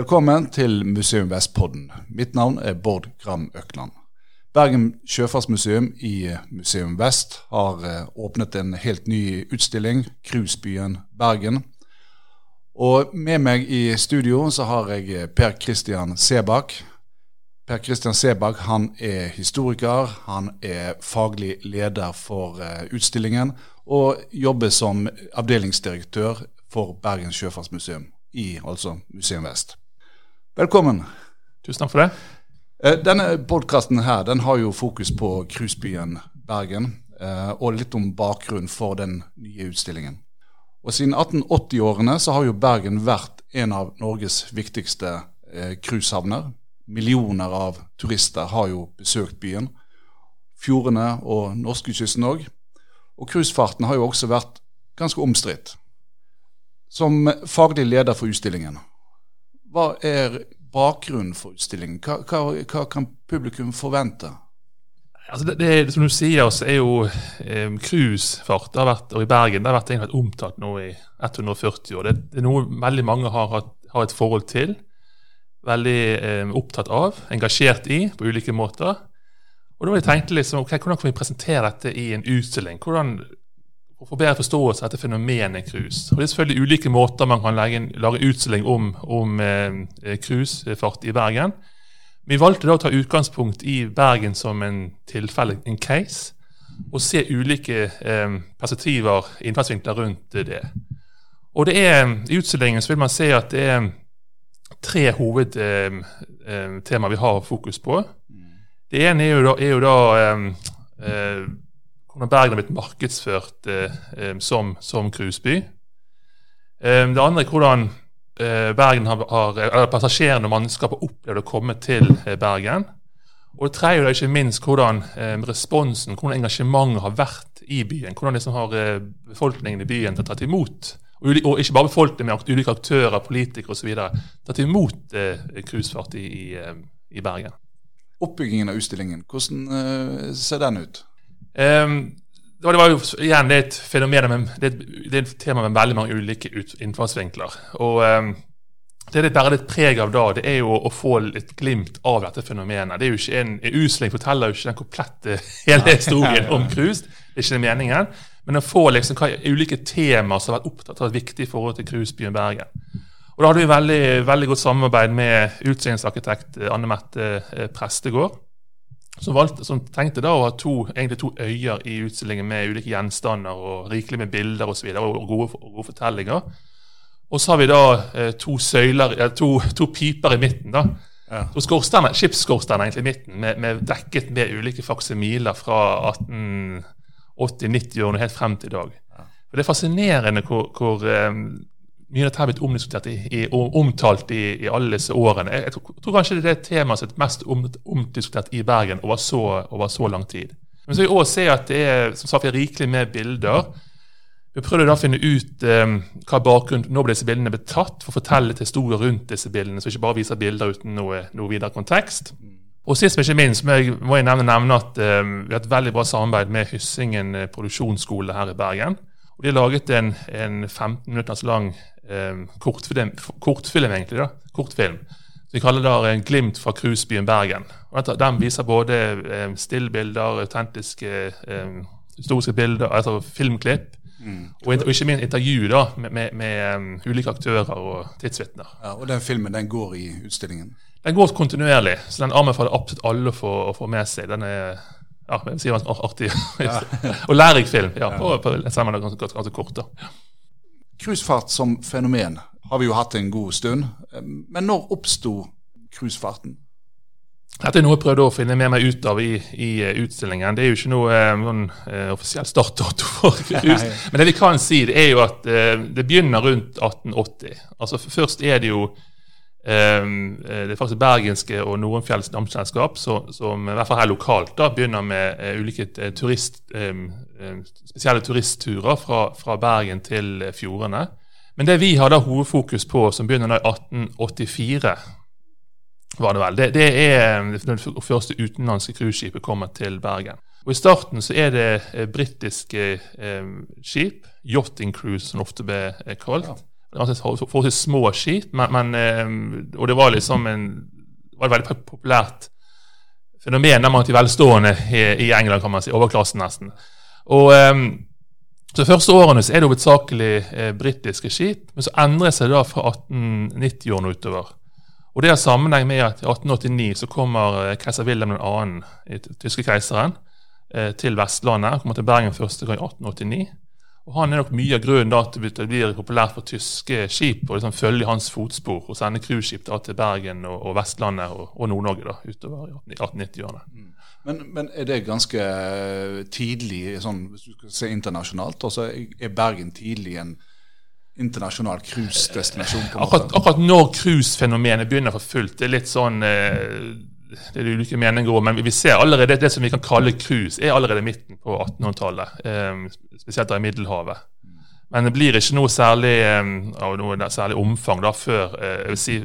Velkommen til Museum Vestpodden. Mitt navn er Bård Gram Økland. Bergen sjøfartsmuseum i Museum Vest har eh, åpnet en helt ny utstilling, Cruisebyen Bergen. Og med meg i studio så har jeg eh, Per Christian Sebakk. Per Christian Sebakk han er historiker, han er faglig leder for eh, utstillingen og jobber som avdelingsdirektør for Bergen sjøfartsmuseum i altså Museum Vest. Velkommen. Tusen takk for det. Eh, denne podkasten her, den har jo fokus på cruisebyen Bergen, eh, og litt om bakgrunnen for den nye utstillingen. Og Siden 1880-årene så har jo Bergen vært en av Norges viktigste cruisehavner. Millioner av turister har jo besøkt byen. Fjordene og norskekysten òg. Og cruisefarten har jo også vært ganske omstridt. Som faglig leder for utstillingen, hva er bakgrunnen for utstillingen? Hva, hva, hva kan publikum forvente? Altså det, det, som du sier, så er jo eh, cruisefart i Bergen det har vært egentlig omtalt nå i 140 år. Det, det er noe veldig mange har, har et forhold til. Veldig eh, opptatt av, engasjert i på ulike måter. Og da har jeg tenkt liksom, okay, Hvordan kan vi presentere dette i en utstilling? Hvordan få bedre forståelse dette fenomenet cruise. Og Det er selvfølgelig ulike måter man kan lage, lage utstilling om, om eh, i Bergen. Vi valgte da å ta utgangspunkt i Bergen som en tilfelle, en case, og se ulike eh, perspektiver, innfallsvinkler rundt det. Og det er, I utstillingen så vil man se at det er tre hovedtemaer eh, eh vi har fokus på. Det ene er jo da, er jo da eh, eh, hvordan Bergen har blitt markedsført eh, som, som cruiseby. Eh, det andre er hvordan eh, Bergen har, har, eller passasjerene og mannskapet opplevd å komme til eh, Bergen. Og det tredje er ikke minst hvordan eh, responsen, hvordan engasjementet har vært i byen. Hvordan liksom har eh, befolkningen i byen tatt imot, og, og, ikke bare befolkningen, men ulike aktører, politikere osv. tatt imot cruisefart i, i, i, Bergen. Oppbyggingen av utstillingen, hvordan ser den ut? Um, det var jo igjen det er et fenomen med, det, er et tema med veldig mange ulike innfallsvinkler. Og um, det det bærer litt preg av da, det er jo å få litt glimt av dette fenomenet. Det er jo ikke En, utstilling forteller jo ikke den komplette hele historien om cruise, det er ikke den meningen. Men å få liksom hva ulike temaer som har vært opptatt av et viktig forhold til cruisebyen Bergen. Og Da hadde vi veldig, veldig godt samarbeid med utstillingsarkitekt Anne Mette eh, Prestegård som, valgte, som, tenkte da å ha to, egentlig to øyer i utstillingen med ulike gjenstander og rikelig med bilder osv. Og, og, gode, og gode fortellinger. Og så har vi da eh, to søyler, eh, to, to, piper i midten. da. Ja. To skipsskorsteiner egentlig i midten, med, med, dekket med ulike faksimiler fra 1880-90-årene helt frem til i dag. Ja. Og Det er fascinerende hvor, hvor um, mye av dette har blitt omdiskutert i, i, omtalt i, i, alle disse årene. Jeg, jeg, tror, kanskje det er temaet som er mest om, omdiskutert i Bergen over så, over så, lang tid. Men så vil vi også se at det er som sagt, rikelig med bilder. Vi prøvde da å finne ut um, hva bakgrunnen når disse bildene ble tatt, for å fortelle litt historie rundt disse bildene, så ikke bare viser bilder uten noe, noe videre kontekst. Og sist, men ikke minst, må jeg, må jeg nevne, nevne, at um, vi har et veldig bra samarbeid med Hyssingen eh, produksjonsskole her i Bergen. Og De har laget en, en 15 minutters lang eh, kortfilm, kortfilm, egentlig. da, kortfilm. Vi kaller det en glimt fra cruisebyen Bergen. Og Den viser både eh, stillbilder, autentiske eh, historiske bilder, altså filmklipp, mm. og, ikke minst intervju da, med, med, med um, ulike aktører og tidsvitner. Ja, og Den filmen den går i utstillingen? Den går kontinuerlig, så den anbefaler absolutt alle å få, å få med seg. Den er ja, sier sier artig ja. og lærerik film. ja, på, på, på, ganske kort. da. Cruisefart som fenomen har vi jo hatt en god stund. Men når oppsto cruisefarten? Dette er noe jeg prøvde å finne med meg ut av i, i eh, utstillingen. Det er jo ikke noe noen, uh, offisiell startdato for cruise. Men det vi kan si, det er jo at det begynner rundt 1880. Altså Først er det jo det er faktisk bergenske og Nordenfjells Dampselskap som, som, i hvert fall her lokalt da, begynner med uh, ulike turist, um, Eh, spesielle turistturer fra, fra, Bergen til fjordene. Men det vi har da hovedfokus på, som begynner da i 1884, var det vel, det, det er det første utenlandske cruiseskipet kommer til Bergen. Og I starten så er det eh, britiske eh, skip, yachting cruise som ofte eh, kalt. Ja. Forholdsvis små skip, men, men, eh, og det var liksom en, var et veldig populært fenomen der man til velstående i, England, kan man si. Overklassen, nesten. Og um, så første årene så er det hovedsakelig eh, britiske skip, men så endrer det seg da fra 1890-årene utover. Og Det har sammenheng med at i 1889 så kommer eh, keiser Wilhelm 2., tyske keiseren, eh, til Vestlandet. Han kommer til Bergen første gang i 1889. Og Han er nok mye av grunnen da til det blir populært for tyske skip å liksom følge hans fotspor og sende cruiseskip til Bergen og, og Vestlandet og, og Nord-Norge utover i 1890-årene. Mm. Men, men, er det ganske tidlig, sånn, hvis du skal se internasjonalt? Altså, er Bergen tidlig en internasjonal cruisedestinasjon? Akkurat, akkurat når cruisefenomenet begynner for fullt, det er litt sånn eh, det er ulike meninger om, men vi ser allerede det som vi kan kalle cruise, er allerede midten på 1800-tallet. Eh, spesielt i Middelhavet. Men det blir ikke noe særlig eh, av noe særlig omfang da før eh, jeg vil si,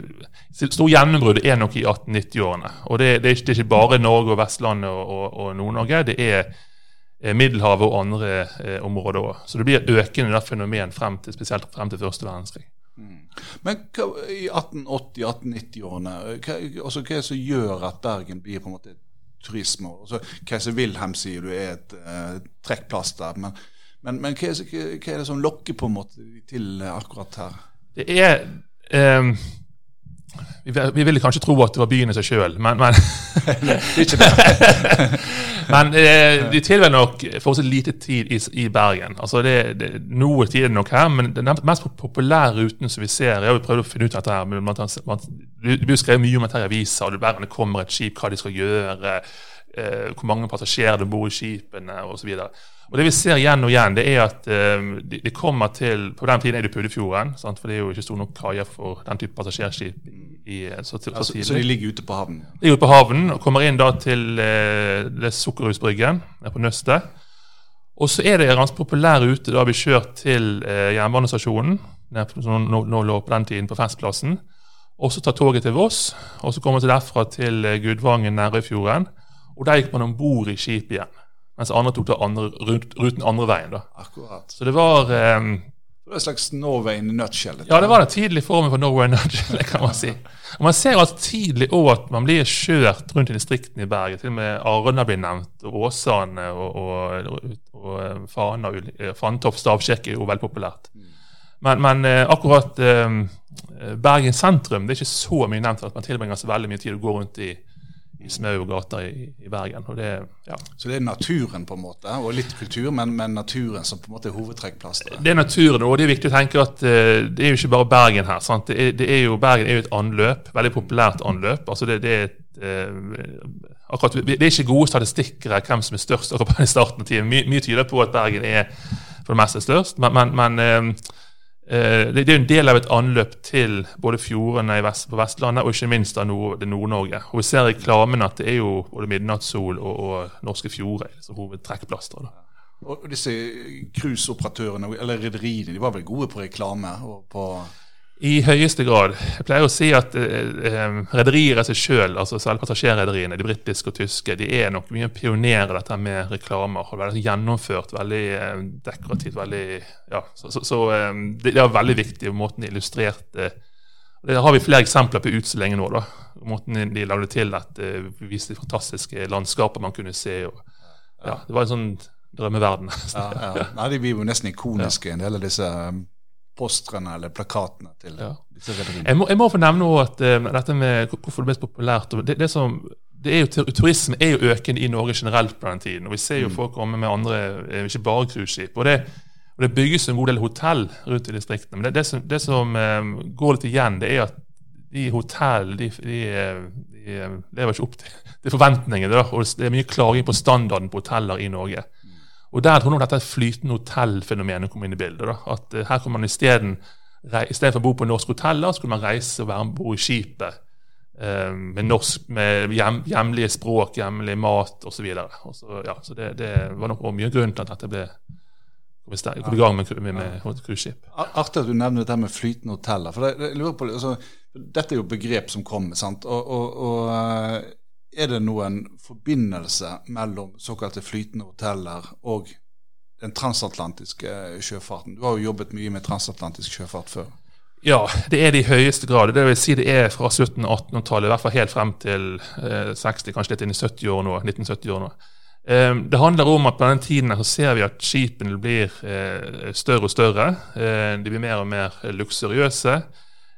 Stor gjennombrudd er nok i 1890-årene. Og det, det, er ikke, bare Norge og Vestlandet og, og, og Nord-Norge. Det er Middelhavet og andre eh, områder òg. Så det blir økende fenomen frem til, spesielt frem til første verdenskrig. Men hva, i 1880-1890-årene, hva, altså, hva er det som gjør at Bergen blir på en måte turisme? Altså, Keiser Wilhelm sier du er et uh, trekkplaster. Men, men, men hva, er, hva, er, det som lokker på en måte til akkurat her? Det er um, vi, vi, ville kanskje tro at det var byen i seg sjøl, men, men Ikke det. Men eh, de tilhører nok fortsatt lite tid i, i Bergen. Altså det, det, Noe tid er det nok her, men den mest populære ruten som vi ser Jeg har jo prøvd å finne ut dette her, men man, man, Det blir skrevet mye om dette i aviser, og hver gang det kommer et skip, hva de skal gjøre, eh, hvor mange passasjerer det bor i skipene osv. Og Det vi ser igjen og igjen, det er at eh, de, de, kommer til På den tiden er det Puddefjorden, sant? for det er jo ikke stor nok kaier for den type passasjerskip. I, så, til, så, altså, så, de ligger ute på havnen? De ligger ute på havnen og kommer inn da til eh, Sukkerhusbryggen på Nøstet. Og så er det en ganske populær rute da har vi kjørt til eh, jernbanestasjonen, som nå, lå på den tiden på Festplassen. Og så tar toget til Voss, og så kommer vi derfra til eh, Gudvangen, Nærøyfjorden. Og der gikk man om bord i skipet igjen. Mens andre tok andre, ruten andre veien. da. Akkurat. Så det var um, det var en slags Norway in a nutshell? Ja, det var den tidlige formen for Norway in a nutshell, kan man si. Og Man ser altså tidlig òg at man blir kjørt rundt i distriktene i Bergen. Til og med Arna blir nevnt, og Åsane og, og, og, og Fana. Fantoft stavkirke er jo veldig populært. Men, men akkurat um, Bergen sentrum det er ikke så mye nevnt at man tilbringer så veldig mye tid å gå rundt i i smau og gater i, i, Bergen. Det, ja. Så det er naturen, på en måte, og litt kultur, men, men naturen som på en måte er hovedtrekkplasteret? Det er naturen, og det er viktig å tenke at uh, det er jo ikke bare Bergen her. Det er, det er, jo, Bergen er jo et anløp, veldig populært anløp. altså det, det er et uh, akkurat, Det er ikke gode statistikker hvem som er størst akkurat i starten av tiden. mye, mye tyder på at Bergen er for det meste størst, men, men, men uh, det er en del av et anløp til både fjordene på Vestlandet og ikke minst av det Nord-Norge. Og Vi ser i reklamen at det er jo både midnattssol og, og norske fjorder som hovedtrekkplaster. Og disse cruiseoperatørene, eller rederiene, de var vel gode på reklame? og på i høyeste grad. Jeg pleier å si at eh, eh rederier seg sjøl, altså selv passasjerrederiene, de britiske og tyske, de er nok mye pionerer dette med reklamer. og Veldig gjennomført, veldig eh, dekorativt. veldig, ja, Så, så, så eh, det, er veldig viktig, måten de illustrerte Det har vi flere eksempler på ut så lenge nå. da, Måten de lagde til at eh, vi viste fantastiske landskaper man kunne se. og ja, Det var en sånn drømmeverden. ja, ja. Nei, De blir jo nesten ikoniske, en del av disse postrene eller plakatene til ja. disse rederiene. Jeg, jeg, må få nevne at uh, dette med hvorfor det er mest populært det, det, som, det er jo, Turisme er jo økende i Norge generelt på den tiden. og Vi ser jo mm. folk komme med andre, eh, ikke bare cruiseskip. Og, og, det bygges en god del hotell rundt i distriktene. Men det, det som, det som um, går litt igjen, det er at de hotellene de, de, de, lever ikke opp til, til forventningene. Og det er mye klaging på standarden på hoteller i Norge. Og Der tror jeg dette flytende hotellfenomenet kom inn i bildet. Da. At uh, Her kunne man isteden Istedenfor å bo på norske hoteller, så kunne man reise og være om bord i skipet. Uh, med, norsk, med hjem, hjemlige språk, hjemlig mat osv. Så, så, ja, så det, det, var nok mye grunn til at dette ble kom i gang med, med, med cruiseskip. Artig at du nevner dette med flytende hoteller. for det, lurer på, altså, Dette er jo begrep som kommer. sant? Og, og, og eh, er det noen forbindelse mellom såkalte flytende hoteller og den transatlantiske sjøfarten? Du har jo jobbet mye med transatlantisk sjøfart før. Ja, det er det i høyeste grad. Det vil si det er fra 1700- og 1800-tallet, i hvert fall helt frem til eh, 60, kanskje litt inn i 70 år nå, 1970 år nå. Eh, det handler om at på den tiden så ser vi at skipene blir eh, større og større. Eh, de blir mer og mer luksuriøse.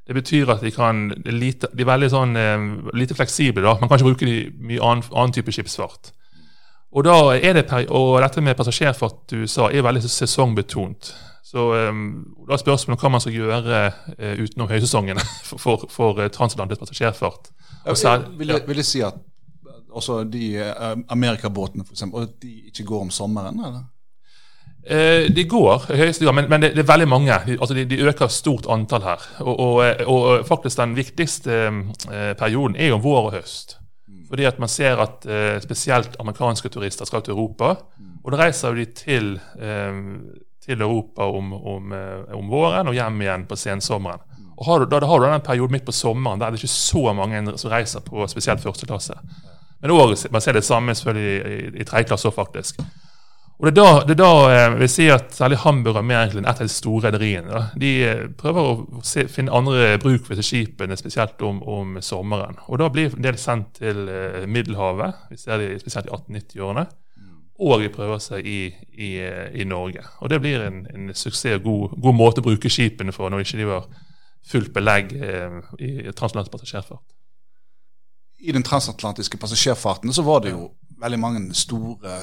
Det betyr at de, kan, lite, de er veldig sånn, eh, lite fleksible. da. Man kan ikke bruke de mye annen, annen type skipsfart. Og, da er det, og dette med passasjerfart du sa, er veldig sesongbetont. Så um, da er spørsmålet hva man skal gjøre uh, utenom høysesongene for, for, for uh, transatlantisk passasjerfart. Ja, vil, jeg, vil jeg si at også de uh, amerikabåtene for eksempel, de ikke går om sommeren? eller? Eh, de går, men, men det, det, er veldig mange. Altså de, de, øker stort antall her. Og, og, og faktisk den viktigste eh, perioden er jo vår og høst. Fordi at man ser at eh, spesielt amerikanske turister skal til Europa. Og da reiser de til, eh, til Europa om, om, eh, om, våren og hjem igjen på sensommeren. Og har du, da, har du den perioden midt på sommeren der det ikke så mange som reiser på spesielt første klasse. Men også, man ser det samme selvfølgelig i, i tredje klasse òg, faktisk. Og Det er da, det er da jeg vil si at særlig Hamburg og enn et av de store rederiene, de eh, prøver å se, finne andre bruk for skipene, spesielt om, om, sommeren. Og Da blir en del sendt til uh, Middelhavet, vi ser det spesielt i 1890-årene. Og de prøver seg i, i, i, Norge. Og Det blir en, en suksess og god, god, måte å bruke skipene for når ikke de var fullt belegg eh, i transatlantisk passasjerfart. I den transatlantiske passasjerfarten så var det jo veldig mange store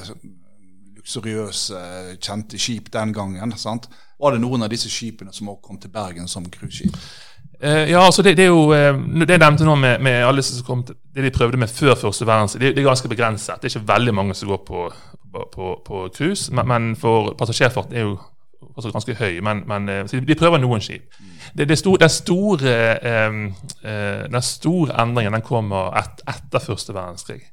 luksuriøse, kjente skip den gangen. sant? Var det noen av disse skipene som også kom til Bergen som cruiseskip? Eh, ja, altså det, det, er jo eh, Det jeg nevnte nå med, med, alle som kom til, det de prøvde med før første verdenskrig, det, det, er ganske begrenset. Det er ikke veldig mange som går på, på, cruise. Men, men, for passasjerfart er jo også ganske høy. Men, men eh, de prøver noen skip. Det, det store, den, store, eh, eh, den store endringen den kommer et, etter første verdenskrig.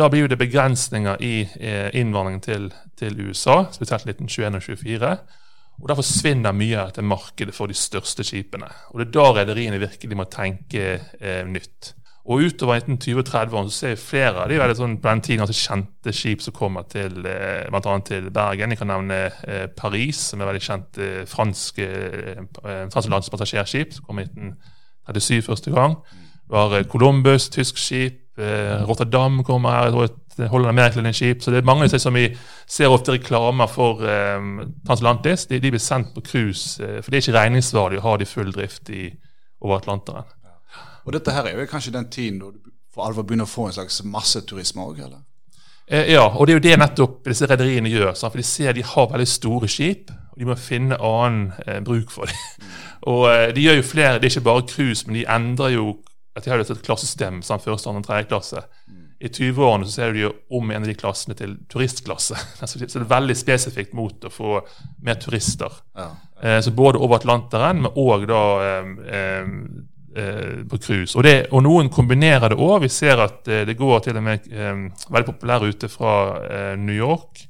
Da blir det begrensninger i eh, innvandringen til, til, USA, spesielt 1921 og 24. Og Da forsvinner mye av dette markedet for de største skipene. Og Det er da rederiene virkelig må tenke eh, nytt. Og Utover 1920- og 30-årene ser vi flere av de veldig sånn, på den tiden altså kjente skip som kommer til eh, bl.a. til Bergen. Jeg kan nevne eh, Paris, som er veldig kjent eh, fransk eh, fransk landspassasjerskip, som kom i 1937 første gang. Du har eh, Columbus, tysk skip. Eh, Rotterdam kommer her, et Holland Amerika-skip. Så det er mange av som vi ser ofte reklamer for eh, Transatlantis. De, de, blir sendt på cruise, for det er ikke regningssvarlig å ha de full drift i, over Atlanteren. Ja. Og dette her er jo kanskje den tiden da du for alvor begynner å få en slags masseturisme òg, eller? Eh, ja, og det er jo det nettopp disse rederiene gjør. Sant? For de ser de har veldig store skip, og de må finne annen eh, bruk for dem. Mm. og eh, de gjør jo flere, det er ikke bare cruise, men de endrer jo at de har et klassesystem som første, andre, tredje klasse. Mm. I 20-årene så ser du jo om en av de klassene til turistklasse. så det er veldig spesifikt mot å få mer turister. Ja. Eh, så både over Atlanteren, men òg da eh, eh, på cruise. Og, og, noen kombinerer det òg. Vi ser at eh, det går til og med eh, veldig populær ute fra eh, New York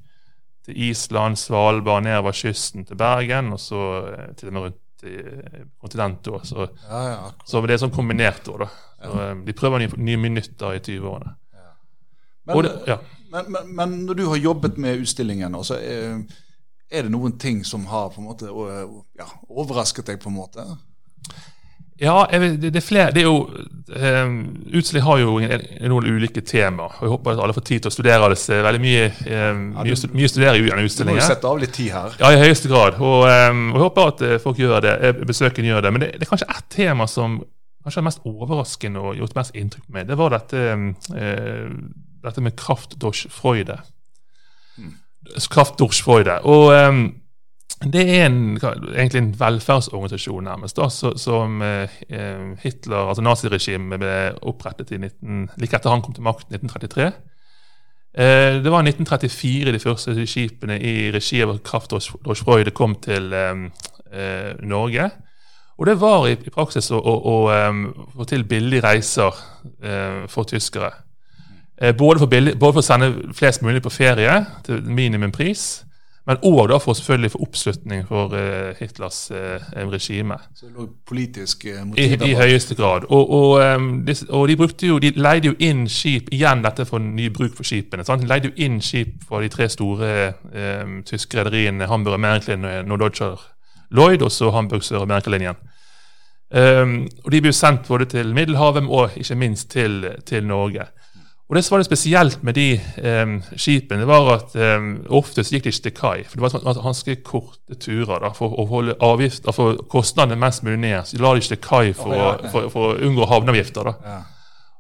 til Island, Svalbard, nedover kysten til Bergen, og så til og med rundt kontinent òg. Så, ja, ja, så, det er sånn kombinert da. da. Så, ja. Eh, de prøver nye, nye minutter i 20-årene. Men, men, men, men, når du har jobbet med utstillingen, også, er, eh, er, det noen ting som har på en måte overrasket deg? på en måte? Ja, vet, det, er flere. Det er jo, um, Utstilling har jo noen ulike tema. og Jeg håper at alle får tid til å studere det. Veldig mye, um, ja, du, mye, mye studerer i gjennom utstillingen. Du må jo sette av litt tid her. Ja, i høyeste grad. Og, um, og jeg håper at folk gjør det, besøkende gjør det. Men det, det er kanskje ett tema som kanskje er mest overraskende og gjort mest inntrykk på meg. Det var dette, uh, dette med Kraftdorsch-Freude. Hmm. Kraftdorsch-Freude. Og det er en, egentlig en velferdsorganisasjon, nærmest, da, som eh, Hitler, altså naziregimet, ble opprettet i 19, like etter han kom til makten i 1933. Eh, det var i 1934 de første skipene i regi av Kraftdorsch-Freude kom til eh, Norge. Og det var i, praksis å, å, å få til billige reiser for tyskere. Både for, billig, både for, å sende flest mulig på ferie til minimumpris, men òg for selvfølgelig for oppslutning for uh, Hitlers uh, regime. Så det lå politisk uh, I, I, høyeste grad. Og, og, um, de, og de, jo, de, leide jo inn skip igjen dette for ny bruk for skipene. Sant? De leide jo inn skip fra de tre store um, tyske rederiene Hamburg og Märklin, Norddeutscher Lloyd og så Hamburg Sør- og Märklin Um, og De ble jo sendt både til Middelhavet og ikke minst til, til Norge. Og Det som var det spesielt med de eh, skipene, det var at eh, ofte så gikk de ikke til kai. For det var sånn ganske korte turer da, for å holde avgift, for kostnadene mest mulig ned. Så de la de ikke til kai for, oh, ja, ja. for, for, å unngå havneavgifter. da. Ja.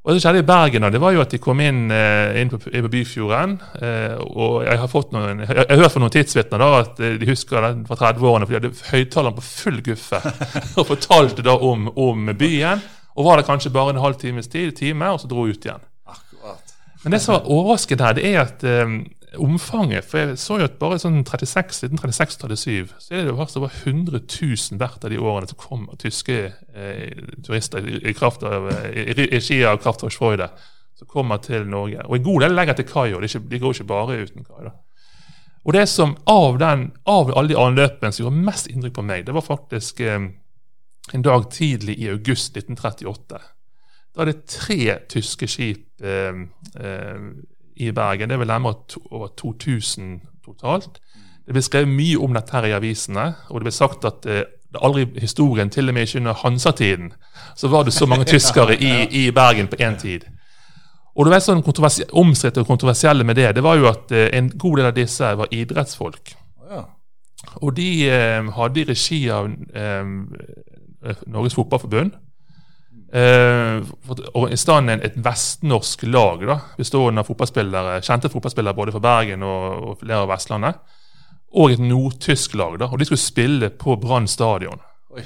Og Det skjedde i Bergen, da, det var jo at de kom inn, uh, inn, på, på, Byfjorden. Uh, og Jeg har fått noen, jeg, jeg har hørt fra noen tidsvitner at uh, de husker den fra 30-årene, for de hadde høyttaleren på full guffe og fortalte da om, om, byen. Og var det kanskje bare en halv times tid, time, og så dro ut igjen. Men det som var overraskende her, det er at um, omfanget For jeg så jo at bare sånn 36, 1936-37 så er det jo faktisk over 100 000 hvert av de årene som kom tyske eh, turister i, i kraft av i, i regi av Kraftverksfreude som kommer til Norge. Og en god del legger til kai. De går ikke bare uten kai. da. Og det som av, den, av alle de anløpene som gjorde mest inntrykk på meg, det var faktisk eh, en dag tidlig i august 1938. Da er det tre tyske skip eh, eh, i Bergen. Det er vel nærmere to, over 2000 totalt. Det ble skrevet mye om dette her i avisene, og det ble sagt at eh, aldri historien, til og med ikke under Hansa-tiden, så var det så mange tyskere i, i Bergen på én tid. Og det var sånn omstridt og kontroversielle med det, det var jo at eh, en god del av disse var idrettsfolk. Og de eh, hadde i regi av eh, Norges Fotballforbund Og i stedet et vestnorsk lag da, bestående av fotballspillere, kjente fotballspillere både fra Bergen og, og flere av Vestlandet. Og et nordtysk lag. da, og De skulle spille på Brann stadion.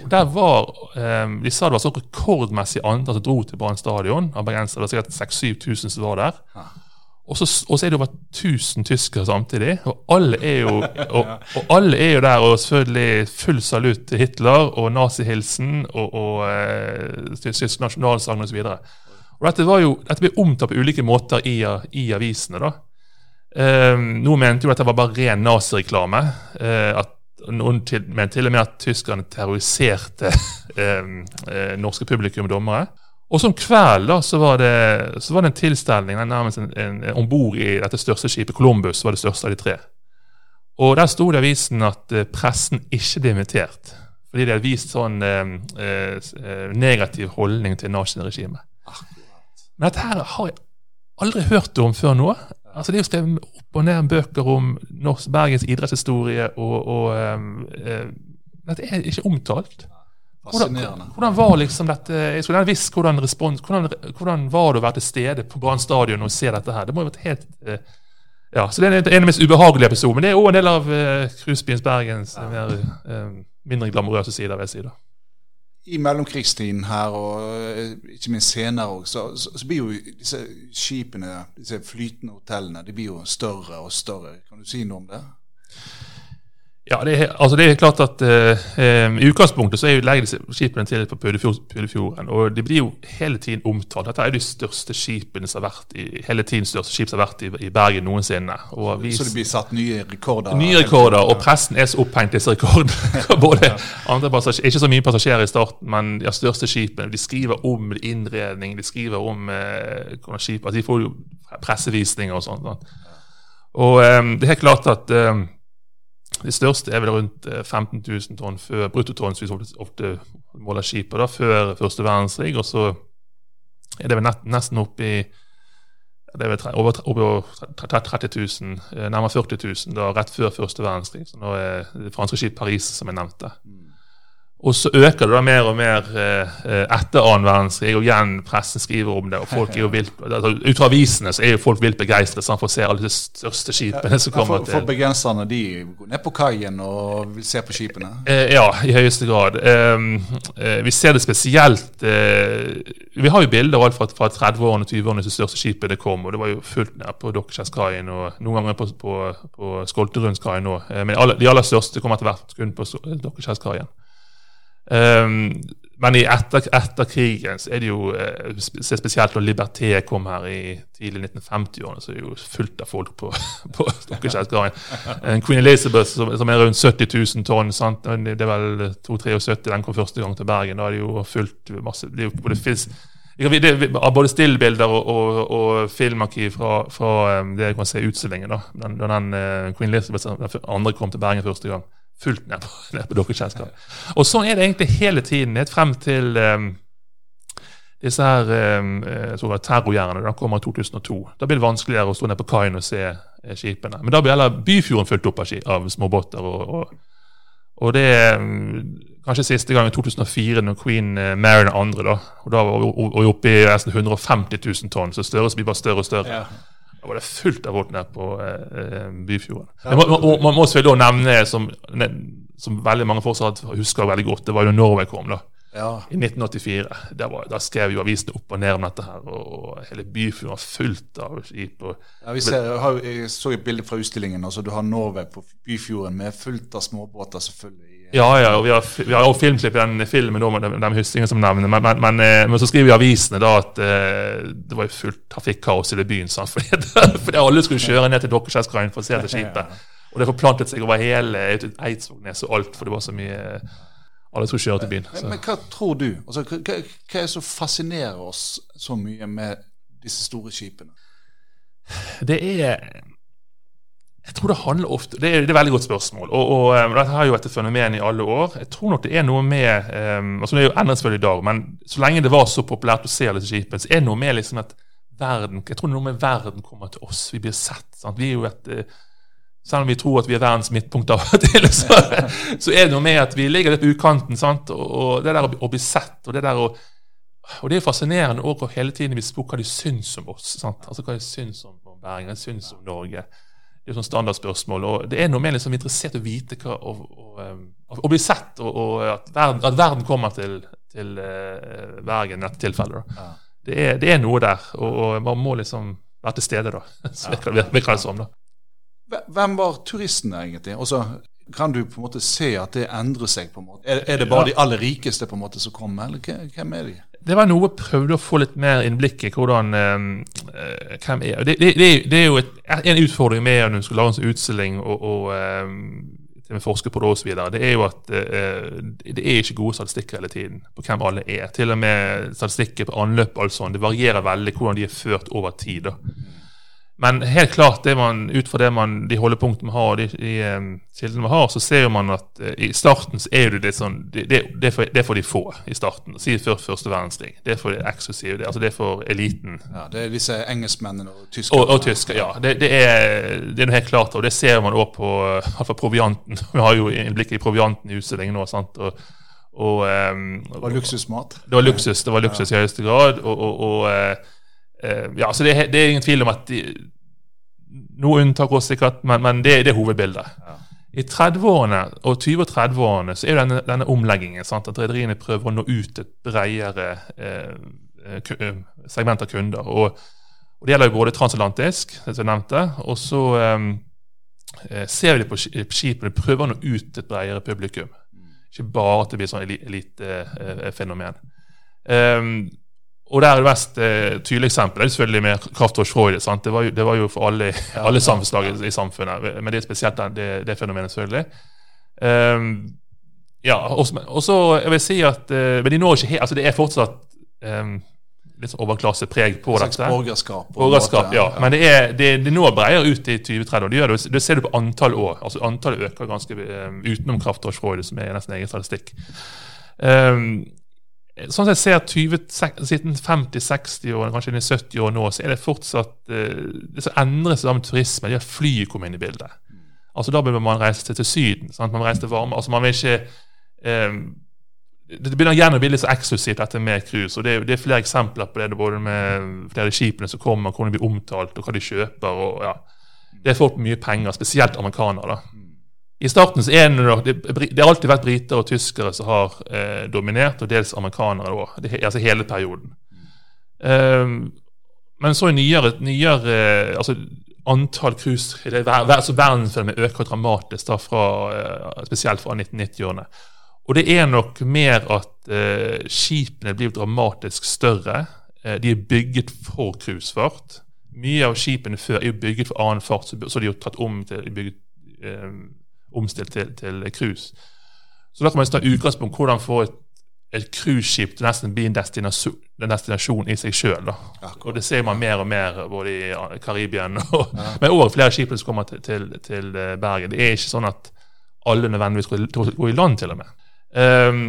Der var, um, De sa det var så rekordmessig antall som dro til Brann stadion. av bergensere, sikkert 6000-7000 som var der. Og så, er det over 1000 tyskere samtidig. Og alle er jo, og, og alle er jo der, og selvfølgelig full salutt til Hitler og nazihilsen og, og tysk nasjonalsang osv. Dette, var jo, dette ble omtalt på ulike måter i, i avisene. da. Um, noen mente jo at det var bare ren nazireklame. Uh, noen til, mente til og med at tyskerne terroriserte um, uh, norske publikum og dommere. Og som kveld da, så var det, så var det en tilstelning nærmest en, en, om bord i dette største skipet. Columbus var det største av de tre. Og Der sto det i avisen at uh, pressen ikke ble invitert. Fordi de hadde vist sånn eh, uh, negativ holdning til naziregimet. Men dette her har jeg aldri hørt om før nå. Altså Det er jo skrevet opp og ned bøker om Norsk Bergens idrettshistorie, og, og dette er ikke omtalt. Hvordan, hvordan, var liksom dette Jeg skulle gjerne visst hvordan respons hvordan, hvordan, var det å være til stede på Brann stadion og se dette her? Det må jo vært helt eh, ja, så Det er en av de mest ubehagelige episodene. Men det er òg en del av uh, Bergens ja. mer, uh, mindre glamorøse sider. vil jeg si da. I mellomkrigstiden her, og ikke minst senere òg, så, så, så, blir jo disse skipene, disse flytende hotellene, de blir jo større og større. Kan du si noe om det? Ja, det er, altså det er klart at uh, I utgangspunktet så er jo skipene til på Pødefjorden. Og de blir jo hele tiden omtalt. Dette er de største skipene som har vært i, hele tiden største skip som har vært i, i Bergen noensinne. Vi, så det blir satt nye rekorder? Nye rekorder, og pressen er så opphengt disse rekordene. Både andre Ikke så mye passasjerer i starten, men de største skipene. De skriver om innredning, de skriver om uh, skip, altså De får jo pressevisninger og sånt. sånt. Og um, det er helt klart at um, de største er vel rundt 15 eh, 000 tonn før bruttotonn, som vi ofte måler skipet, da, før første verdenskrig. Og så er det vel nesten opp i det er vel over, over 30 000, eh, nærmere 40 000 da, rett før første verdenskrig. Så nå er det franske skip Paris som jeg nevnte. Mm. Og så øker det da mer og mer eh, eh etter annen verdenskrig, og igjen pressen skriver om det. og folk er jo vilt, altså, Ut fra avisene så er jo folk vilt begeistret for å se alle de største skipene som kommer til. For bergenserne de går ned på kaien og vil se på skipene? Eh, ja, i høyeste grad. Ehm, eh, vi ser det spesielt eh, Vi har jo bilder alt fra, fra 30-årene og 20-årene til største skipene kom. og Det var jo fullt ned på Dokkeskjærskaien og noen ganger på, på, på Skolterundskaien òg. Men de aller største kommer etter hvert kun på Dokkeskjærskaien. Um, men i etter, etter, krigen så er det jo uh, spesielt når Liberté kom her i tidlig 1950-årene, så er det jo fullt av folk på, på Stokkeskjærskaien. Queen Elizabeth, som, som, er rundt 70 000 tonn, sant? det er vel 273 den kom første gang til Bergen. Da er det jo fullt masse det er jo både fins både stillbilder og, og, og filmarkiv fra, fra, um, det jeg kan se utstillingen. da, Den, den, uh, Queen Elizabeth den andre kom til Bergen første gang. Fullt ned på, ned på Dokkekjærskap. Og sånn er det egentlig hele tiden, helt frem til um, disse her um, terrorgjerdene. Da kommer i 2002. Da blir det vanskeligere å stå ned på kaien og se eh, skipene. Men da blir heller Byfjorden fulgt opp av, av småbåter. Og, og, og, det er um, kanskje siste gang i 2004, når Queen uh, Mary den andre da, og da var vi oppe i nesten 150 000 tonn. Så størrelse blir bare større og større. Ja. Da var det fullt av båt nede på eh, Byfjorden. Ja, man, man, man, må selvfølgelig nevne, som, som veldig mange fortsatt husker veldig godt, det var jo Norway kom. da. Ja. I 1984. Var, da skrev jo avisene opp og ned om dette. her, og Hele Byfjorden var fullt av skip. Og, ja, vi ser, jeg, jeg så et bilde fra utstillingen. altså Du har Norway på Byfjorden med fullt av småbåter, selvfølgelig. Ja, ja, og vi har, vi har filmklipp i den filmen med de, de hyssingene som nevner. Men, men, men, eh, men, så skriver i avisene da at uh, det var fullt trafikkaos i byen. Sant? Fordi, fordi alle skulle kjøre ned til Dokkeskjærskaien for å se etter skipet. Og det forplantet seg over hele Eidsvågnes og alt, for det var så mye alle skulle kjøre til byen. Men, men, hva tror du? Altså, hva, hva, er det som fascinerer oss så mye med disse store skipene? Det er jeg tror det handler ofte Det er, det er et veldig godt spørsmål. Og, og um, Dette har jo vært et fenomen i alle år. Jeg tror nok det er noe med um, altså Det er jo endret selvfølgelig i dag, men så lenge det var så populært å se disse skipene, så er det noe med liksom at verden Jeg tror det er noe med verden kommer til oss. Vi blir sett. Sant? Vi er jo et uh, selv om vi tror at vi er verdens midtpunkt av og til, så, så, er det noe med at vi ligger litt på utkanten. sant? Og, og det der å, å, bli sett, og det der å og det er fascinerende å hele tiden bli spurt hva de syns om oss. sant? Altså Hva de syns om, om Bergen, hva de syns om Norge. Det er sånn standardspørsmål. og Det er noe med liksom interessert i å vite hva, og, og, og, og, bli sett, og, og at, verden, at, verden, kommer til, til uh, Bergen i dette tilfellet. Ja. Det, er, det, er, noe der, og, man må liksom være til stede, da. Så ja. virker det som. da. Hvem var turistene, egentlig? Også, kan du på en måte se at det endrer seg? på en måte? Er, er det bare ja. de aller rikeste på en måte som kommer, eller hvem er de? det var noe jeg prøvde å få litt mer innblikk i hvordan øh, hvem er. Det, det, det, er jo et, en utfordring med når du skal lage en sånn utstilling og, og øh, til og forske på det osv. Det er jo at øh, det er ikke gode statistikker hele tiden på hvem alle er. Til og med statistikker på anløp og alt sånt, det varierer veldig hvordan de er ført over tid. da. Men helt klart, man, ut fra man, de holdepunktene vi har, de, de um, kildene vi har, så ser man at uh, i starten så er det litt sånn Det, det, det, er for de få i starten. Si før første verdenskrig. Det er for det eksklusive. Det, altså det er for eliten. Ja, Det er disse engelskmennene og tyskerne. Og, og tysker, ja. Det, er, det er helt klart, og det ser man òg på uh, provianten. Vi har jo innblikk i provianten i utstillingen nå. sant, og og, um, det var luksusmat? Det var luksus det var luksus ja. i høyeste grad. Og, og, og Eh, ja, så det, det, er ingen tvil om at de, Noe unntak også sikkert, men, men det, det, er hovedbildet. Ja. I 30-årene og 20- og 30-årene så er denne, denne omleggingen sant, at rederiene prøver å nå ut et bredere eh, eh segment av kunder. Og, og, Det gjelder jo både transatlantisk, som jeg nevnte, og så eh, eh ser vi det på skipene, prøver å nå ut et bredere publikum. Mm. Ikke bare at det blir sånn elitefenomen. Eh, um, og der er det mest eh, tydelige eksempelet selvfølgelig med Kraftwash Freude. Det var, jo, det, var jo, for alle, alle samfunnslag i, samfunnet, men det er spesielt det, det fenomenet, selvfølgelig. Um, ja, og så jeg vil si at uh, Men de når ikke helt altså Det er fortsatt um, litt sånn overklassepreg på dette. Borgerskap. borgerskap ja. ja. Men det, er, det, det når bredere ut i 2030. Det, gjør det, det ser du på antall år. altså Antallet øker ganske um, utenom Kraftwash som er nesten egen statistikk. Um, Sånn som jeg ser 20, siden 50-60 kanskje inn i 70 år nå, så er det fortsatt uh, det som endres med turisme. det er at flyet kommet inn i bildet. Altså Da bør man reise til, til Syden. Sant? Man reiser til varme. altså man vil ikke um, Det begynner gjerne å bli litt så eksklusivt, dette med cruise. og det, det, er flere eksempler på det, både med flere skipene som kommer, hvordan de blir omtalt, og hva de kjøper. og ja, Det er folk med mye penger, spesielt amerikanere. da. I starten så er det, det, har alltid vært briter og tyskere som har eh, dominert, og dels amerikanere òg. Altså hele perioden. Um, men så i nyere, nyere altså Antall cruise altså Verdensfilmen øker dramatisk, da, fra, eh, spesielt fra 1990-årene. Og det er nok mer at eh, skipene blir dramatisk større. Eh, de er bygget for cruisefart. Mye av skipene før er jo bygget for annen fart, så, så de jo tatt om til bygget, eh, omstilt til, til cruise. Så da kan man ta utgangspunkt hvordan få et, et cruiseskip til nesten bli en destinasjon, en destinasjon i seg sjøl. Og det ser man mer og mer både i Karibia og ja. Men òg flere skip som kommer til, til, til, Bergen. Det er ikke sånn at alle nødvendigvis går i land, til og med. Um,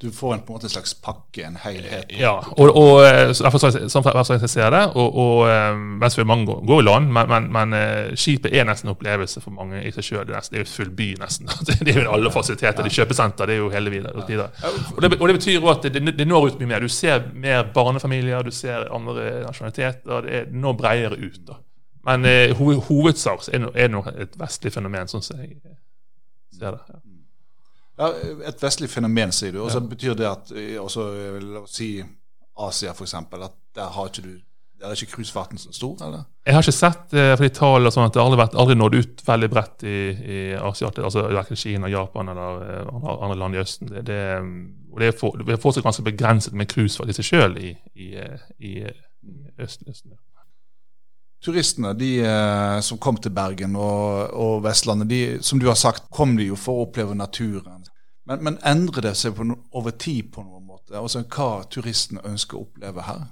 Du får en, på en måte en slags pakke, en helhet. ja, og, og eh, sånn sånn jeg ser det, og, og eh, mens vi mange går, går i land, men, men, men eh, skipet er nesten en opplevelse for mange i seg sjøl. Det, det er jo full by, nesten. Det er jo alle fasiliteter. Det er kjøpesenter, det er jo hele videre. Og, det, og det betyr også at det, det når ut mye mer. Du ser mer barnefamilier, du ser andre nasjonaliteter. Det, er, når bredere ut. da. Men eh, hovedsak er det er det nok et vestlig fenomen, sånn som jeg ser det. Ja. Ja, et vestlig fenomen, sier du. Og så betyr det at eh, også, eh, La oss si Asia, f.eks. At der har ikke du der er ikke cruisefarten så stor, eller? Jeg har ikke sett eh, for de tallene sånn at det aldri, vært, aldri nådd ut veldig bredt i, i Asia, altså verken Kina, Japan eller andre, land i Østen. Det, det, og det er, for, det er fortsatt ganske begrenset med cruisefart i seg sjøl i, i, i Østen. østen. Turistene de som kom til Bergen og, og Vestlandet, de, som du har sagt, kom de jo for å oppleve naturen. Men, men endrer det seg no, over tid på noen måte? Altså Hva turistene ønsker å oppleve her?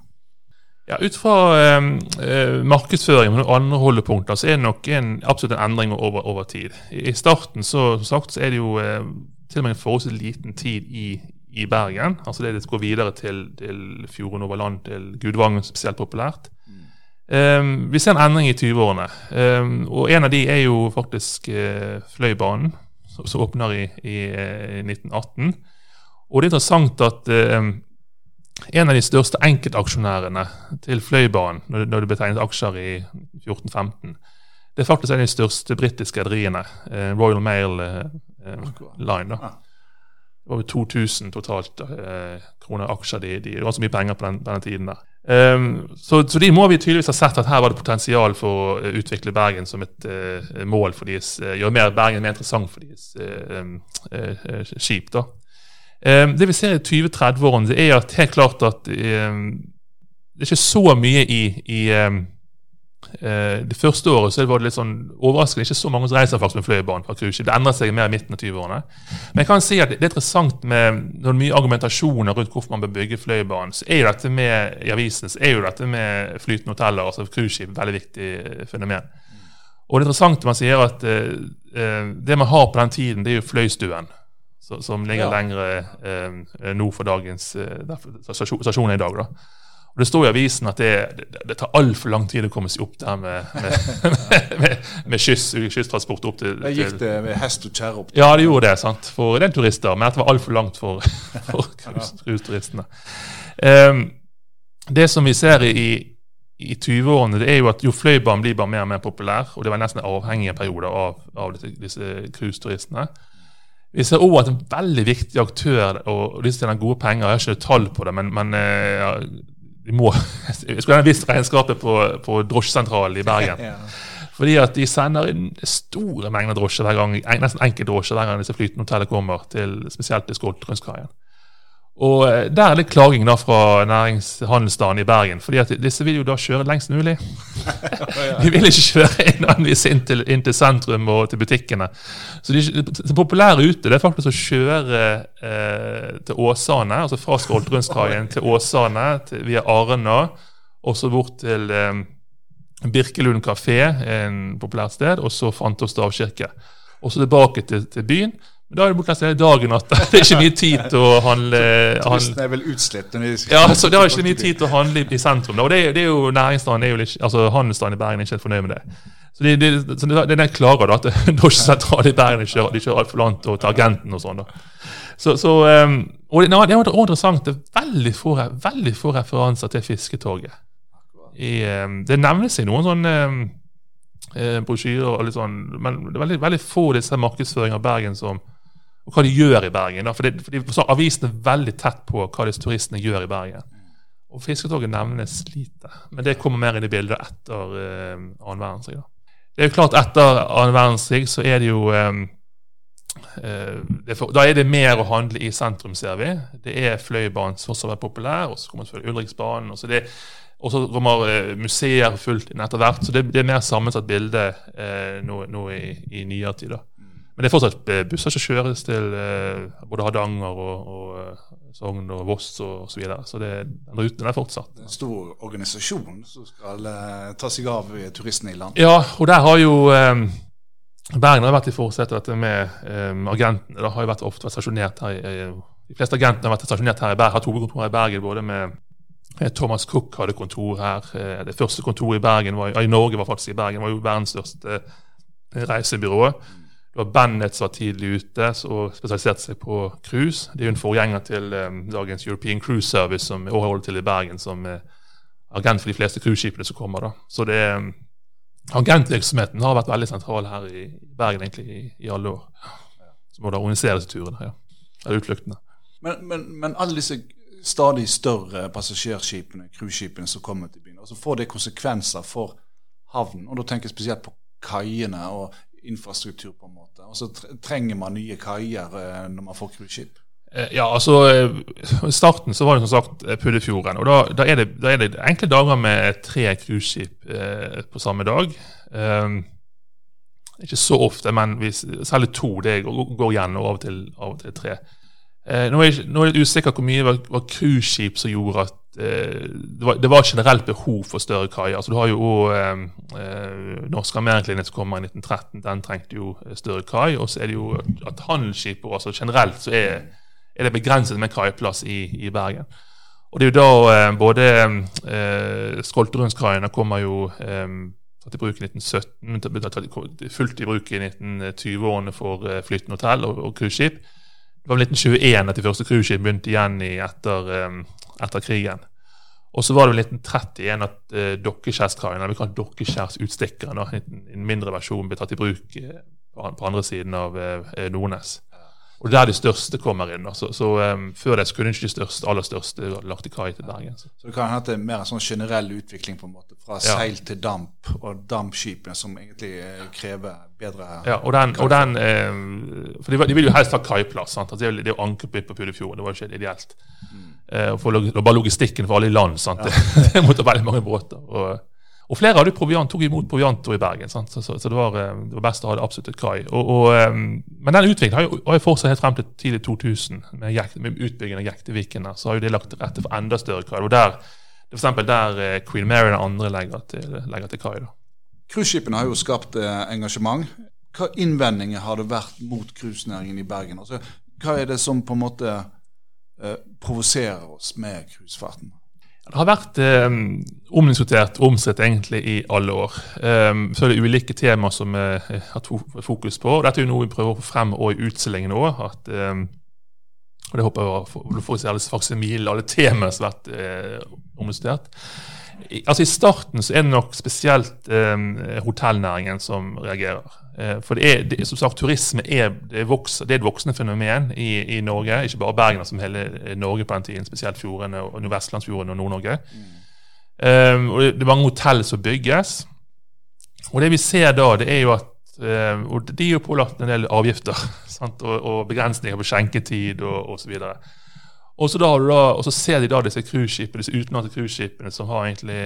Ja, Ut fra eh, eh, markedsføring og andre holdepunkter så er det nok en, absolutt en endring over, over tid. I, I starten så, som sagt, så er det jo eh, til og med en forholdsvis liten tid i, i Bergen. altså Det det går videre til, til Fjorden over land, til Gudvangen spesielt populært. Um, vi ser en endring i 20-årene. Um, og en av de er jo faktisk uh, Fløibanen, som, åpner i, i, eh, 1918. Og det er interessant at eh, en av de største enkeltaksjonærene til Fløibanen, når, det- når det ble tegnet aksjer i 1415, det er faktisk en av de største britiske rederiene, eh, Royal Mail eh, eh, Line. da. Ja. Over 2000 totalt eh, kroner aksjer. De, de, det var så mye penger på den, på den tiden der. Ehm, så, så de må vi tydeligvis ha sett at her var det potensial for å eh, utvikle Bergen som et uh, mål for deres uh, Gjøre mer, Bergen mer interessant for deres uh, skip. da. Um, det vi ser i 2030-årene, det er at helt klart at um, det er ikke så mye i, i det første året så var det litt sånn overraskende ikke så mange som reiser faktisk med Fløibanen fra cruise. Det endrer seg mer i midten av 20-årene. Men jeg kan si at det er interessant med når mye argumentasjoner rundt hvorfor man bør bygge Fløibanen, så er jo dette med i avisen så er jo dette med flytende hoteller, altså cruiseskip, veldig viktig eh, fenomen. Og det interessante man sier at eh, eh, det man har på den tiden, det er jo Fløystuen. Som ligger Ja. lenger uh, nord for dagens uh, stasjon, stasjonen i dag. da. Og Det står i avisen at det, det, det tar altfor lang tid å komme seg opp der med, med, med, med kyss, kysstransport opp til, til gikk det med hest og kjerre opp. Til. ja, det gjorde det, sant? for den turister, men det var altfor langt for, for cruiseturistene. Um, det som vi ser i, i 20-årene, det er jo at jo Fløibanen blir bare mer og mer populær, og det var nesten avhengige perioder av, av disse, cruiseturistene. Vi ser også at en veldig viktig aktør, og disse tjener gode penger, jeg har ikke tall på det, men, men eh, ja, må, jeg skulle gjerne visst regnskapet på, på drosjesentralen i Bergen. Ja. Fordi at de sender inn store mengder drosjer hver gang, nesten enkeltdrosjer hver gang disse flytende hotellene kommer, til, spesielt til Skoltgrønnskaien. Og eh, der er det klaging da fra næringshandelsstanden i Bergen, fordi at disse vil jo da kjøre lengst mulig. De vil ikke kjøre innenvis inn til, inn til sentrum og til butikkene. Så de, det populære ute det er faktisk å kjøre eh, til Åsane, altså fra Skoltrundskaien til Åsane til, via Arna, og så bort til eh, Birkelund kafé, en populært sted, og så Fantos stavkirke. Og så tilbake til, til byen. Men da er det borte nesten hele dagen at det er ikke mye tid til å handle, Turistene er vel utslitt. ja, så Det er ikke mye tid til å handle i, sentrum. Og det, er- det er jo næringsstanden er jo litt, altså Handelsstanden i Bergen er ikke helt fornøyd med det. Så det, det, så det, det den klager da, at drosjesentralen i Bergen kjører, de kjører altfor langt og til agenten og sånn. da. Så, så, um, og det, det også interessant, det er veldig få, veldig få referanser til Fisketorget. I, um, det nevnes i noen sånne um, brosjyrer, og litt sånn, men det er veldig, veldig få disse markedsføringene av Bergen som og hva de gjør i Bergen. Da. Fordi, fordi så Avisen er veldig tett på hva disse turistene gjør i Bergen. Og Fisketoget nevnes lite. Men det kommer mer inn i bildet etter uh, annen verdenskrig. Da. Det er jo klart Etter annen verdenskrig så er det jo um, uh, det for, Da er det mer å handle i sentrum, ser vi. Det er Fløibanen som fortsatt er populær, og så kommer selvfølgelig Ulriksbanen. Og så, det, og så kommer eh, museer fullt inn etter hvert. Så det, det er mer sammensatt bilde eh, nå, nå i, i nyere tid. da. Men det er fortsatt eh, busser som kjøres til eh, både Hardanger og, og eh, Sogn og Voss og så videre. Så det, den ruten er fortsatt. Det er en stor organisasjon som skal ta seg av turistene i land. Ja, og der har jo eh, Bergen har vært i forsetet dette med um, agentene. Da har jo vært ofte vært stasjonert her i, De fleste agentene har vært stasjonert her i Bergen, har hovedkontor her i Bergen. både med Thomas Cook hadde kontor her. Det første kontoret i Bergen var, i Norge var faktisk i Bergen, var jo verdens største reisebyrå. Det var Bennett som var tidlig ute og spesialiserte seg på cruise. Det er jo en forgjenger til um, dagens European Cruise Service, som er holder til i Bergen, som er agent for de fleste cruiseskipene som kommer. da. Så det, um, agentvirksomheten har vært veldig sentral her i Bergen egentlig i, i alle år. Så må det organiseres disse turene, ja. eller utfluktene. Men, men, men, alle disse stadig større passasjerskipene, cruiseskipene som kommer til byen, altså får det konsekvenser for havnen? Og da tenker jeg spesielt på kaiene og infrastruktur, på en måte. Og så trenger man nye kaier eh, når man får cruiseskip. Eh, ja, altså I starten så var det som sagt eh, Puddefjorden. og da, da, er det, da, er det, enkle dager med tre cruiseskip eh, på samme dag. Um, ikke så ofte, men hvis, særlig to. Det går igjen, og av og til, av og til tre. Eh, nå, er jeg, nå er jeg usikker hvor mye det var cruiseskip som gjorde at eh, det, var, det var generelt behov for større kaier. Altså, du har jo òg eh, eh, Norsk Amerikalinje som kommer i 1913. Den trengte jo større kai. Og så er det jo at handelsskip altså generelt så er, er det begrenset med kaiplass i, i, Bergen. Og det er jo da eh, både eh, Skolterundskaiene kommer jo eh, tatt i bruk i 1917, fullt i bruk i 1920-årene for eh, flytende hotell og cruiseskip. Det var vel 1921 at de første cruiseskipene begynte igjen i etter, um, etter, krigen. Og så var det vel 1931 at uh, Dokkeskjærskaien, eller vi kaller Dokkeskjærsutstikkeren, en mindre versjon, ble tatt i bruk uh, på andre siden av uh, Nordnes. Og det er der de største kommer inn. Så, så um, Før det så kunne ikke de største, aller største lagt i kai til Bergen. Så. så det kan at det er mer en sånn generell utvikling på en måte, fra ja. seil til damp, og dampskipene som egentlig eh, krever bedre Ja, og den, og den um, For de, de, vil jo helst ha kaiplass. sant? Altså, det er jo ankerpytt på Puddefjord. Det var jo ikke ideelt. Mm. Uh, for log, bare logistikken for alle i land. sant? Ja. Det, det måtte veldig mange båter. og og flere hadde proviant, tok imot provianto i Bergen, så, så, så, det, var, eh, det var best å ha det absolutt et kai. Og, og, um, men den utviklingen har jo, fortsatt helt frem til tidlig 2000, med, jekt, med utbyggingen av Jekteviken. Så har jo det lagt til rette for enda større kai. Og der, det er f.eks. der uh, Queen Mary og andre legger til, legger til kai. Cruiseskipene har jo skapt engasjement. Hva innvendinger har det vært mot cruisenæringen i Bergen? Altså, hva er det som på en måte eh, provoserer oss med cruisefarten? Det har vært eh, omdiskutert og omstridt egentlig i alle år. Um, så er det ulike temaer som vi eh, har fokus på. og Dette er jo noe vi prøver å få frem og i utstillingen òg. Um, og det håper jeg du får se alle faksimilene, alle temaene som har vært eh, omdiskutert. Altså I starten så er det nok spesielt eh, hotellnæringen som reagerer. Eh, for det er, det, som sagt, turisme er, det vokser, det er et voksende fenomen i, i, Norge. Ikke bare Bergen, som hele eh, Norge på den tiden, spesielt fjordene, og Nordvestlandsfjorden og Nord-Norge. Mm. Um, og det, er mange hotell som bygges. Og det vi ser da, det er jo at um, og De er jo pålagt en del avgifter sant? Og, og begrensninger på skjenketid og osv. Og da, og så ser de da disse cruiseskipene, disse utenlandske som har egentlig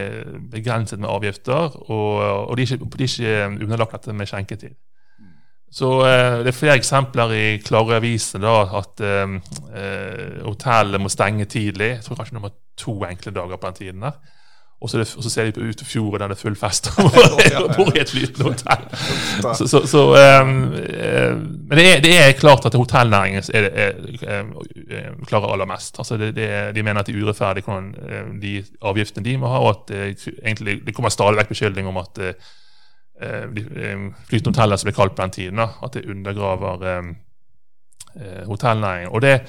begrenset med avgifter, og, og de, er ikke, de er ikke underlagt dette med skjenketid. Så eh, Det er flere eksempler i klare aviser da, at eh, eh hotellet må stenge tidlig. Jeg tror kanskje nummer to enkle dager på den tiden. der. Og så, det, og så, ser de på ut til fjorden det er full fest, og bor i et flytende hotell. Så, så, så um, men det er, det er, klart at hotellnæringen er, er, klarer aller mest. Altså det, de mener at de er urettferdige, de avgiftene de må ha, og at egentlig, det kommer stadig vekk beskyldning om at uh, de flytende hoteller som blir kalt på den tiden, at det undergraver um, hotellnæringen. Og det,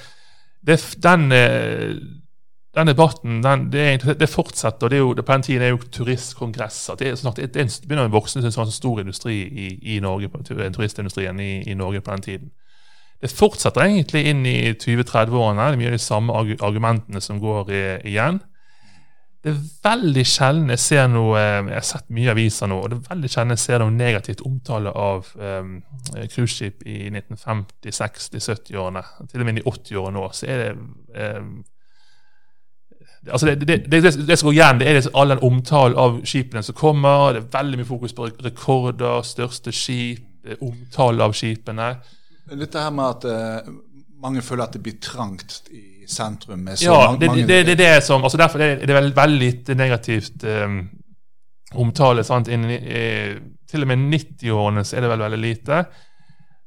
den den debatten den, det, det, fortsetter. og det er jo, På den tiden er jo turistkongresser. Det, er snart, det, det begynner å vokse en sånn stor industri i, i Norge, turistindustrien i, i, Norge på den tiden. Det fortsetter egentlig inn i 2030-årene. Det er mye av de samme argumentene som går i, igjen. Det er veldig sjelden jeg ser noe Jeg har sett mye aviser nå, og det er veldig sjelden jeg ser noe negativt omtale av um, i 1950-, 60-, 70-årene. Til og med i 80-årene nå så er det um, altså det, det, det, det, som går igjen, det er all den omtalen av skipene som kommer. Det er veldig mye fokus på rekorder, største skip, omtale av skipene. Dette her med at uh, mange føler at det blir trangt i sentrum. ja, mange, det, det, det, er det som, altså Derfor er det veldig, veldig lite negativt um, omtale. sant, innen, eh, Til og med 90-årene så er det vel veldig lite.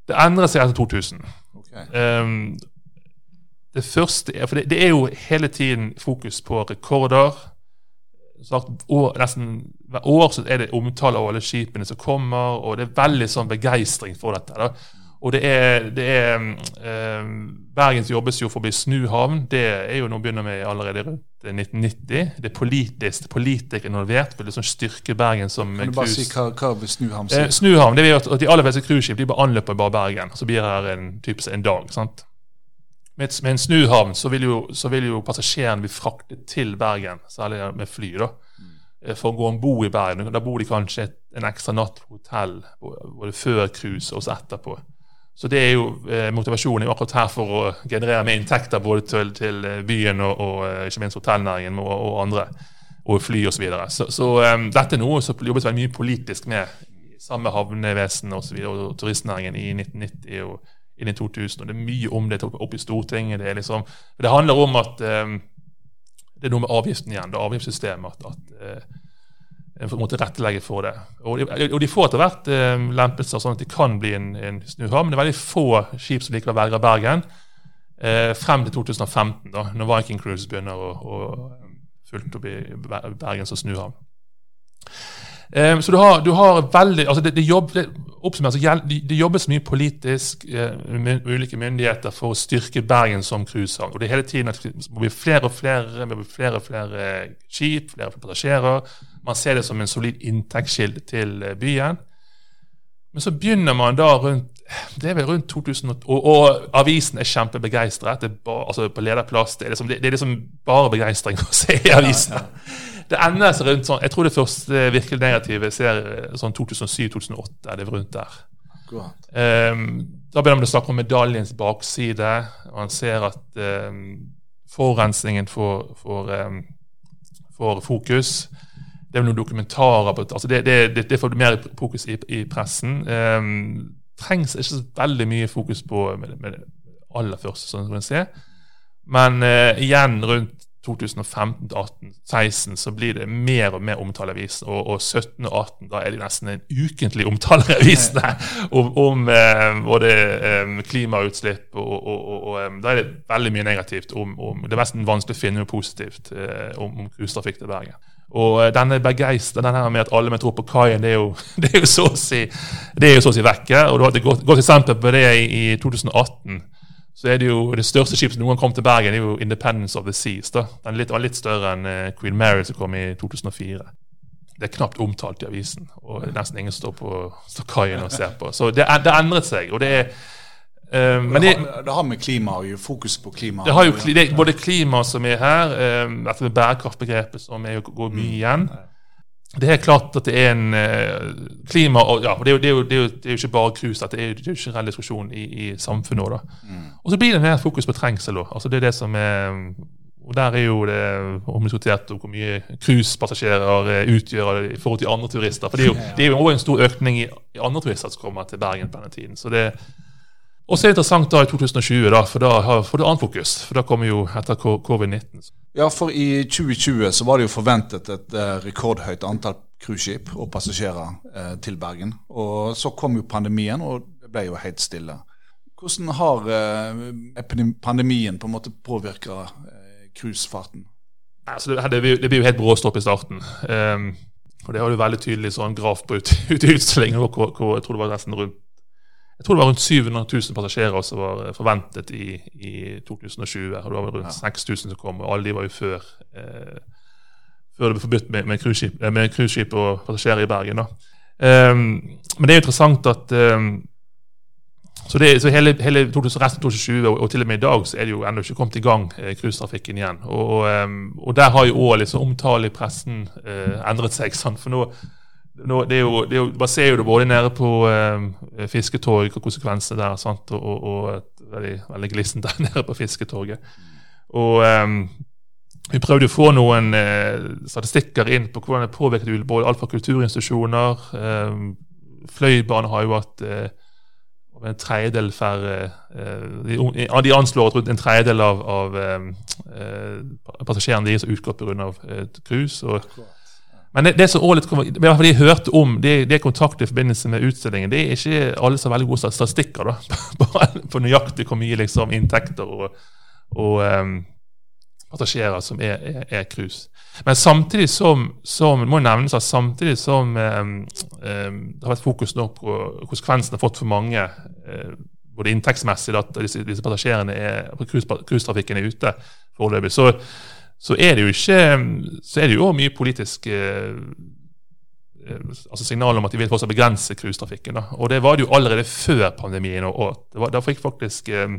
Det endrer seg etter 2000. Okay. Um, det første er, for det, det, er jo hele tiden fokus på rekorder. Sagt, år, nesten hver år så er det omtale av alle skipene som kommer, og det er veldig sånn begeistring for dette. da. Og det er, det er eh, Bergens jobbes jo for å bli snuhavn. Det er jo noe begynner vi med allerede rundt 1990. Det er politisk, politikere involvert. vil liksom styrke Bergen som Kan du bare si hva, hva vil Snuhavn si? Eh, snuhavn, det vil at De aller fleste cruiseskip anløper bare Bergen. Så blir det her en, typisk en dag. sant? Med, med en snuhavn så vil, jo, så vil jo passasjerene bli fraktet til Bergen, særlig med fly. da, mm. For å gå om bord i Bergen. Da bor de kanskje en ekstra natt på hotell både før cruise og så etterpå. Så det er jo eh, motivasjonen akkurat her for å generere mer inntekter både til, til eh, byen og, og, eh, ikke minst hotellnæringen og, og andre, og fly osv. Så, videre. så Så um, dette er noe som jobbes veldig mye politisk med, sammen med havnevesen og, så videre, og turistnæringen i 1990 og inn i 2000. og Det er mye om det oppe i Stortinget. Det, liksom, det handler om at um, det er noe med avgiften igjen, det avgiftssystemet. at, at uh, en må tilrettelegge for det. Og de, og de får etter hvert eh, lempelser, sånn at de kan bli en, en snuhavn. Men det er veldig få skip som likevel velger Bergen. Eh, frem til 2015, da, når Viking Cruise begynner å, å fullt opp i Bergen som snuhavn. Eh, så du har, du har, veldig altså det, det, jobb, det, oppsummert, det, det jobbes mye politisk eh, med ulike myndigheter for å styrke Bergen som cruisehavn. Og det er hele tiden at det må bli flere og flere, flere, og flere skip, flere og flere passasjerer man ser det som en solid inntektskilde til eh, byen. Men så begynner man da rundt det er vel rundt 2000, og, og avisen er kjempebegeistret. Altså på lederplass. Det er, liksom, det, det er liksom bare begeistring å se i avisen. Det ender seg rundt sånn Jeg tror det første virkelig negative ser sånn 2007-2008. er det rundt der. Um, da begynner man å snakke om medaljens bakside. og Man ser at um, forurensningen får, får, um, får fokus det er vel noen dokumentarer på altså det, det, det, får mer fokus i, i pressen. Um, trengs ikke så veldig mye fokus på med, med det aller første, sånn som man ser. Men uh, igjen rundt 2015-18-16 så blir det mer og mer omtale i avisen. Og, og, 17 og 18 da er det nesten en ukentlig omtale i avisene om, om eh, både eh, klimautslipp, og, og, og, da er det veldig mye negativt. Om, om, det er nesten vanskelig å finne noe positivt eh, om, om cruisetrafikk til Bergen. Og eh, denne begeistringen den her med at alle med tror på kaien, det er jo, det er jo så å si si vekke. Og du har et godt, eksempel på det i, i 2018 så er det jo det største skipet som noen gang kom til Bergen, det er jo Independence of the Seas. da. Den litt, var litt større enn uh, Queen Mary som kom i 2004. Det er knapt omtalt i avisen, og nesten ingen står på står kaien og ser på. Så det, det endret seg. og det er men det, det, har med klima og fokus på klima Det har jo det er både klima som er her, uh, dette med bærekraftbegrepet som er, går mye mm. igjen. Det er klart at det er en uh, klima og ja, det er, jo, det, er jo, det, er jo, det er jo, ikke bare cruise, det er jo ikke en reell diskusjon i, i samfunnet òg. Mm. Og så blir det mer fokus på trengsel òg. Altså det er det som er og Der er jo det omdiskutert om hvor mye cruisepassasjerer utgjør i forhold til andre turister. For det er jo, det er jo en stor økning i, i andre turister som kommer til Bergen på denne tiden. Så det, og så er det interessant da i 2020, da, for da får du annet fokus. For da kommer jo etter covid-19. Ja, for i 2020 så var det jo forventet et eh, rekordhøyt antall cruiseskip og passasjerer eh, til Bergen. Og så kom jo pandemien, og det ble jo helt stille. Hvordan har eh, pandemien på en måte påvirka eh, cruisefarten? Altså, det, det, det, blir jo helt bråstopp i starten. Um, og Det har du veldig tydelig sånn graf på ut, ut utstillingen, hvor, hvor, jeg tror det var nesten rundt jeg tror det var rundt 700 000 passasjerer som var forventet i, i 2020. og Det var rundt ja. 6000 som kom, og alle de var jo før eh, før det ble forbudt med, med cruiseskip og passasjerer i Bergen. Um, men det er jo interessant at um, så, det, så hele, hele 2020 og, og, til og med i dag så er det jo ennå ikke kommet i gang eh, cruisetrafikken igjen. Og, um, og, der har jo òg liksom omtale i pressen eh, endret seg. Sant? For nå nå, det er jo, det er jo, Man ser jo det både nede på eh, Fisketorg og konsekvensene der. Sant? Og, og, og veldig, veldig glissent der nede på Fisketorget. Og eh, Vi prøvde å få noen eh, statistikker inn på hvordan det påvirket både alt fra kulturinstitusjoner eh, Fløibane har jo hatt eh, en tredjedel færre eh, de, de anslår at rundt en tredjedel av, av eh, passasjerene deres har utgått pga. Cruise. og Men det, det som også litt, i hvert fall de hørte om, det, det kontaktet i forbindelse med utstillingen, det er ikke alle så veldig gode statistikker da, på, nøyaktig hvor mye liksom, inntekter og, og um, passasjerer som er cruise. Men samtidig som, som det må nevnes at samtidig som um, um, det har vært fokus nå på konsekvensene har fått for mange, uh, både inntektsmessig at disse, disse passasjerene er, cruisetrafikken er ute foreløpig, så så er det jo ikke så er det jo mye politisk eh, altså signal om at de vil fortsatt begrense cruisetrafikken. Og det var det jo allerede før pandemien. og var, Da fikk faktisk eh,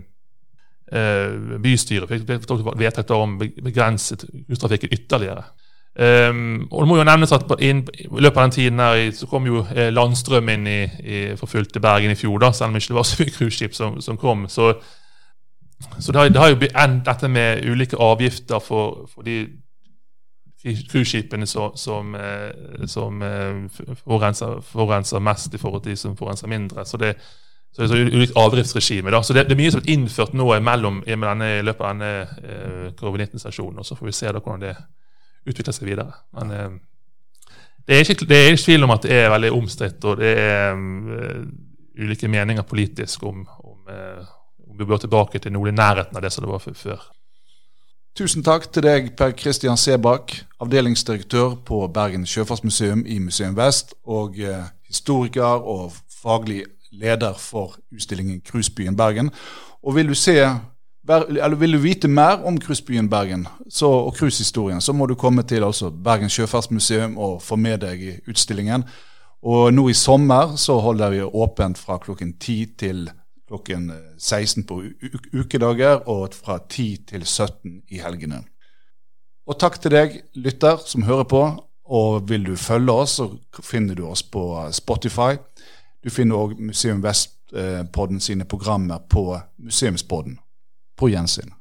eh bystyret fikk vedtak om å begrense cruisetrafikken ytterligere. Um, og det må jo nevnes at I løpet av den tiden her, så kom jo eh, landstrøm inn i, i, for Bergen i fjor, da, selv om det ikke var så mye cruiseskip som, som kom. Så så det har, det har jo endt dette med ulike avgifter for, for de cruiseskipene som, som, eh, som eh, forurenser, mest i forhold til de som forurenser mindre. Så det, så det er så ulikt avdriftsregime. Da. Så det, det, er mye som er innført nå imellom, i løpet av denne eh, covid-19-stasjonen. og Så får vi se da hvordan det utvikler seg videre. Men eh, det, er ikke, det er ikke tvil om at det er veldig omstridt, og det er um, ulike meninger politisk om, om uh, vi bør tilbake til noe i nærheten av det som det var før. Tusen takk til deg, Per Kristian Sebakk, avdelingsdirektør på Bergen sjøfartsmuseum i Museum Vest, og eh, historiker og faglig leder for utstillingen Cruisebyen Bergen. Og vil du se eller vil du vite mer om cruisebyen Bergen så, og cruisehistorien, så må du komme til altså, Bergen sjøfartsmuseum og få med deg i utstillingen. Og nå i sommer så holder vi åpent fra klokken 10 til klokken 16 på ukedager og fra 10 til 17 i helgene. Og takk til deg, lytter, som hører på. Og vil du følge oss, så finner du oss på Spotify. Du finner òg Museum Vest-podden sine programmer på Museumspodden. På gjensyn.